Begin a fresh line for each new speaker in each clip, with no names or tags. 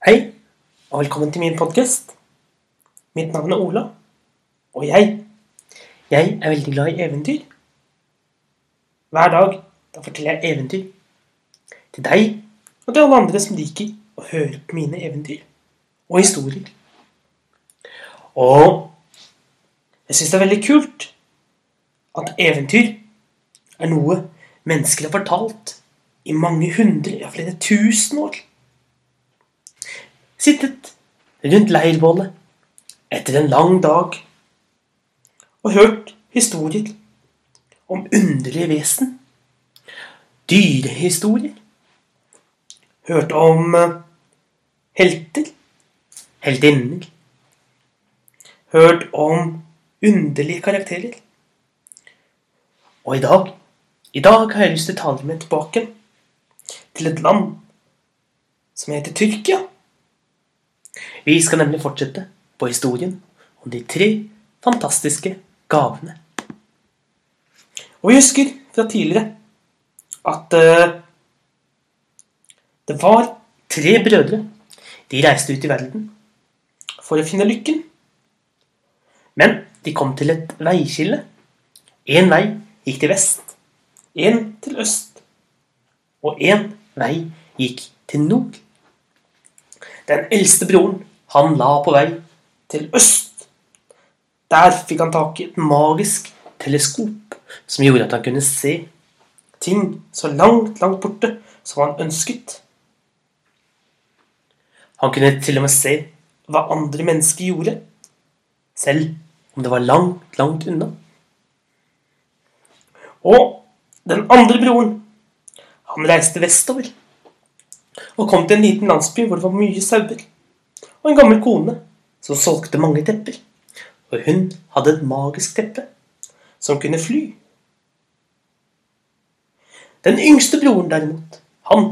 Hei, og velkommen til min podkast. Mitt navn er Ola. Og jeg Jeg er veldig glad i eventyr. Hver dag da forteller jeg eventyr. Til deg og til alle andre som liker å høre på mine eventyr og historier. Og jeg syns det er veldig kult at eventyr er noe mennesker har fortalt i mange hundre, ja flere tusen år. Sittet rundt leirbålet etter en lang dag og hørt historier om underlige vesen. Dyrehistorier. Hørt om eh, helter, heltinner. Hørt om underlige karakterer. Og i dag i dag har jeg lyst til å ta dere med tilbake til et land som heter Tyrkia. Vi skal nemlig fortsette på historien om de tre fantastiske gavene. Og vi husker fra tidligere at uh, det var tre brødre. De reiste ut i verden for å finne lykken. Men de kom til et veiskille. Én vei gikk til vest, én til øst, og én vei gikk til nord. Den eldste broren, han la på vei til øst. Der fikk han tak i et magisk teleskop som gjorde at han kunne se ting så langt, langt borte som han ønsket. Han kunne til og med se hva andre mennesker gjorde, selv om det var langt, langt unna. Og den andre broren, han reiste vestover og kom til en liten landsby hvor det var mye sauer, og en gammel kone som solgte mange tepper. Og hun hadde et magisk teppe som kunne fly. Den yngste broren, derimot, han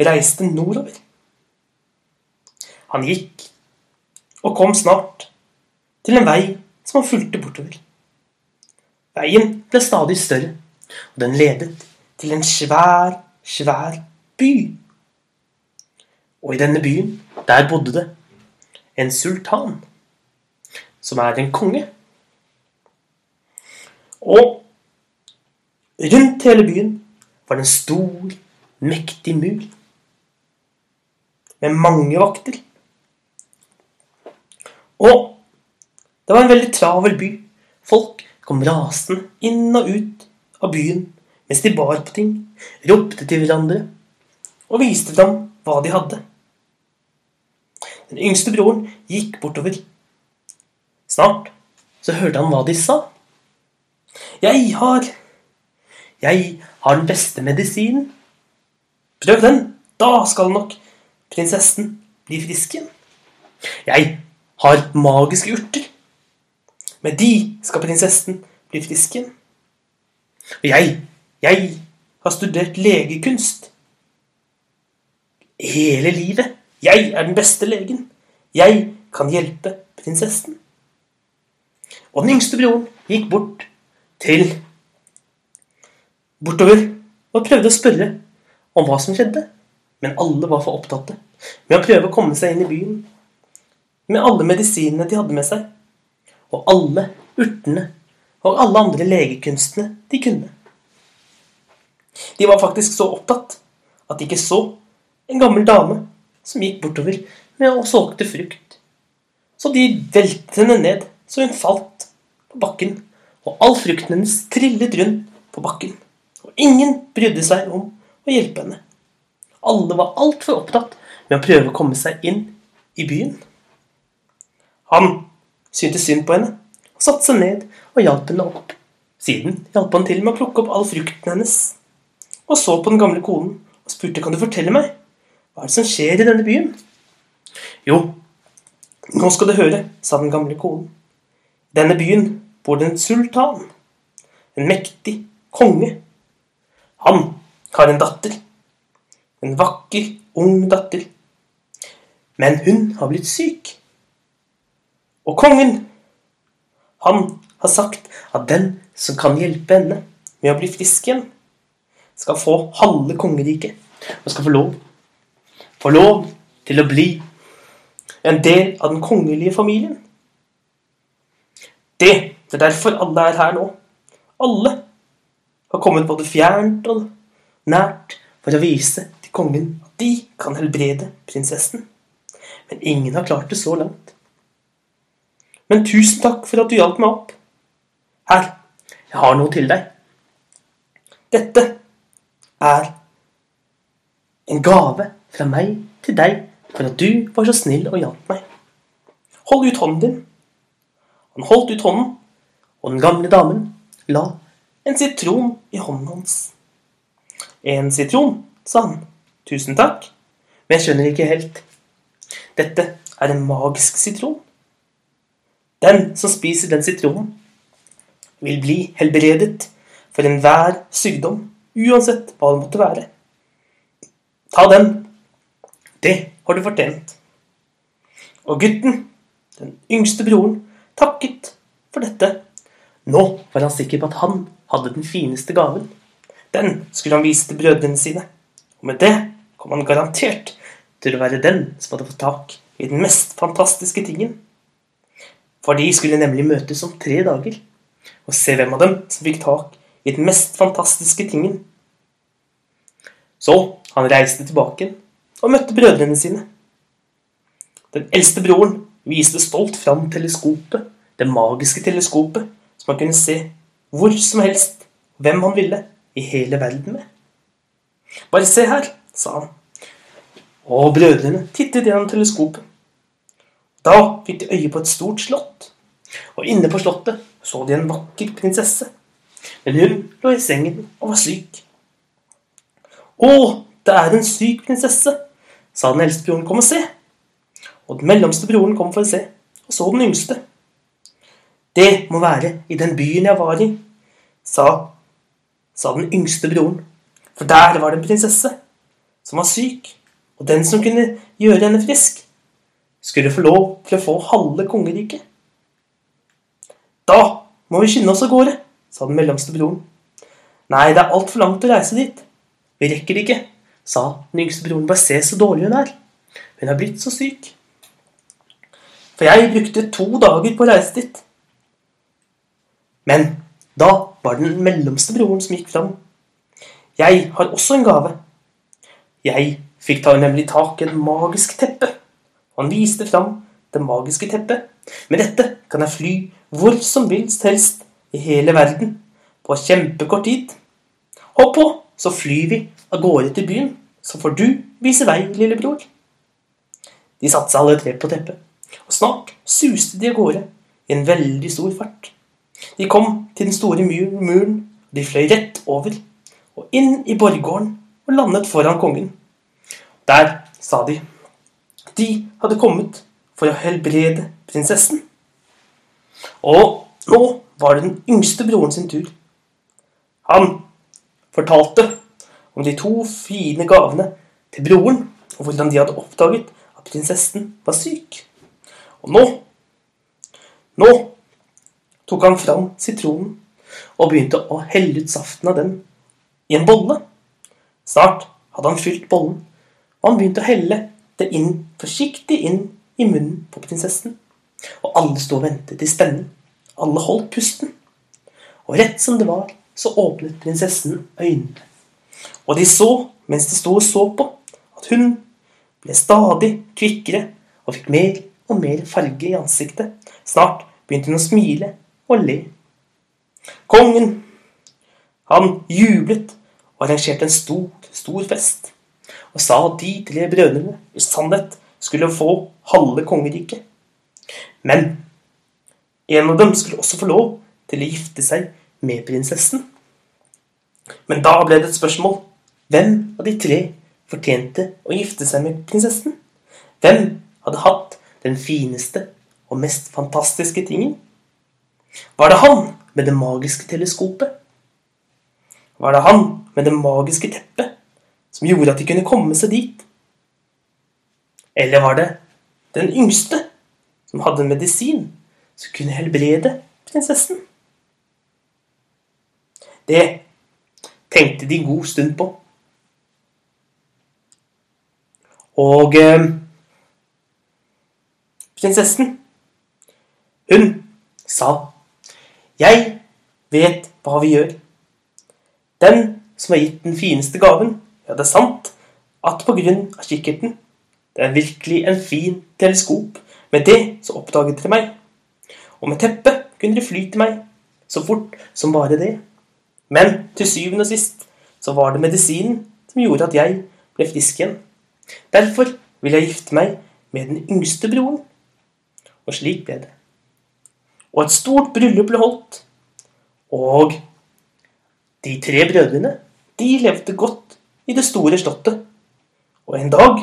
reiste nordover. Han gikk og kom snart til en vei som han fulgte bortover. Veien ble stadig større, og den ledet til en svær, svær by. Og i denne byen, der bodde det en sultan, som er en konge. Og rundt hele byen var det en stor, mektig mur med mange vakter. Og det var en veldig travel by. Folk kom rasende inn og ut av byen mens de bar på ting, ropte til hverandre og viste fram hva de hadde. Den yngste broren gikk bortover. Snart så hørte han hva de sa. Jeg har Jeg har den beste medisinen. Prøv den, da skal nok prinsessen bli frisk igjen. Jeg har magiske urter. Med de skal prinsessen bli frisk igjen. Og jeg, jeg har studert legekunst. Hele livet. Jeg er den beste legen. Jeg kan hjelpe prinsessen. Og den yngste broren gikk bort til bortover og prøvde å spørre om hva som skjedde. Men alle var for opptatte med å prøve å komme seg inn i byen med alle medisinene de hadde med seg, og alle urtene og alle andre legekunstene de kunne. De var faktisk så opptatt at de ikke så en gammel dame som gikk bortover med og solgte frukt. Så de veltet henne ned så hun falt på bakken, og all frukten hennes trillet rundt på bakken. Og ingen brydde seg om å hjelpe henne. Alle var altfor opptatt med å prøve å komme seg inn i byen. Han syntes synd på henne og satte seg ned og hjalp henne opp. Siden hjalp han til med å plukke opp all frukten hennes, og så på den gamle konen og spurte kan du fortelle meg hva er det som skjer i denne byen. Jo, nå skal du høre, sa den gamle konen. I denne byen bor det en sultan, en mektig konge. Han har en datter, en vakker, ung datter. Men hun har blitt syk. Og kongen, han har sagt at den som kan hjelpe henne med å bli frisk igjen, skal få halve kongeriket og skal få lov få lov til å bli en del av den kongelige familien. Det, det er derfor alle er her nå. Alle har kommet både fjernt og nært for å vise til kongen at de kan helbrede prinsessen. Men ingen har klart det så langt. Men tusen takk for at du hjalp meg opp. Her, jeg har noe til deg. Dette er en gave fra meg til deg for at du var så snill og hjalp meg. Hold ut hånden din. Han holdt ut hånden, og den gamle damen la en sitron i hånden hans. En sitron, sa han. Tusen takk, men jeg skjønner ikke helt. Dette er en magisk sitron. Den som spiser den sitronen, vil bli helbredet for enhver sykdom, uansett hva det måtte være. Ta den. Det har du fortjent. Og gutten, den yngste broren, takket for dette. Nå var han sikker på at han hadde den fineste gaven. Den skulle han vise til brødrene sine. Og med det kom han garantert til å være den som hadde fått tak i den mest fantastiske tingen. For de skulle nemlig møtes om tre dager og se hvem av dem som fikk tak i den mest fantastiske tingen. Så han reiste tilbake og møtte brødrene sine. Den eldste broren viste stolt fram teleskopet, det magiske teleskopet, som han kunne se hvor som helst hvem han ville i hele verden med. Bare se her, sa han. Og brødrene tittet gjennom teleskopet. Da fikk de øye på et stort slott. Og inne på slottet så de en vakker prinsesse. Men hun lå i sengen og var syk. Å, det er en syk prinsesse, sa den eldste broren. Kom og se. Og den mellomste broren kom for å se, og så den yngste. Det må være i den byen jeg var i, sa, sa den yngste broren. For der var det en prinsesse som var syk. Og den som kunne gjøre henne frisk, skulle få lov til å få halve kongeriket. Da må vi skynde oss av gårde, sa den mellomste broren. Nei, det er altfor langt å reise dit. Vi rekker det ikke, sa den yngste broren. Bare se så dårlig hun er. Hun er blitt så syk. For jeg brukte to dager på å reise dit. Men da var det den mellomste broren som gikk fram. Jeg har også en gave. Jeg fikk ta nemlig tak i et magisk teppe. Han viste fram det magiske teppet. Med dette kan jeg fly hvor som helst helst i hele verden på kjempekort tid. Hopp på, så flyr vi av gårde til byen. Så får du vise vei, lillebror. De satte seg alle tre på teppet, og snart suste de av gårde i en veldig stor fart. De kom til den store muren, og de fløy rett over og inn i borggården og landet foran kongen. Der, sa de. De hadde kommet for å helbrede prinsessen. Og nå var det den yngste broren sin tur. Han fortalte om de to fine gavene til broren, og hvordan de hadde oppdaget at prinsessen var syk. Og nå Nå tok han fram sitronen og begynte å helle ut saften av den i en bolle. Snart hadde han fylt bollen og han begynte å helle det inn, forsiktig inn i munnen på prinsessen. Og alle sto og ventet i spenning. Alle holdt pusten. Og rett som det var, så åpnet prinsessen øynene. Og de så, mens de sto og så på, at hun ble stadig kvikkere og fikk mer og mer farge i ansiktet. Snart begynte hun å smile og le. Kongen, han jublet og arrangerte en stor, stor fest og sa at de tre brødrene i sannhet skulle få halve kongeriket. Men en av dem skulle også få lov til å gifte seg med prinsessen. Men da ble det et spørsmål. Hvem av de tre fortjente å gifte seg med prinsessen? Hvem hadde hatt den fineste og mest fantastiske tingen? Var det han med det magiske teleskopet? Var det han med det magiske teppet? som gjorde at de kunne komme seg dit? Eller var det den yngste som hadde en medisin som kunne helbrede prinsessen? Det tenkte de en god stund på. Og eh, prinsessen. Hun sa, 'Jeg vet hva vi gjør.' Den som har gitt den fineste gaven, ja, det er sant at på grunn av kikkerten Det er virkelig en fin teleskop. Med det så oppdaget dere meg. Og med teppet kunne dere fly til meg så fort som bare det. Men til syvende og sist så var det medisinen som gjorde at jeg ble frisk igjen. Derfor vil jeg gifte meg med den yngste broren. Og slik ble det. Og et stort bryllup ble holdt. Og de tre brødrene, de levde godt i det store slottet. Og en dag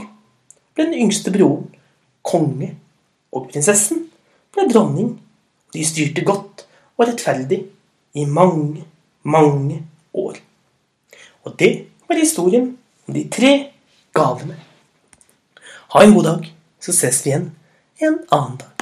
ble den yngste broren konge, og prinsessen ble dronning. De styrte godt og rettferdig i mange, mange år. Og det var historien om de tre gavene. Ha en god dag, så ses vi igjen en annen dag.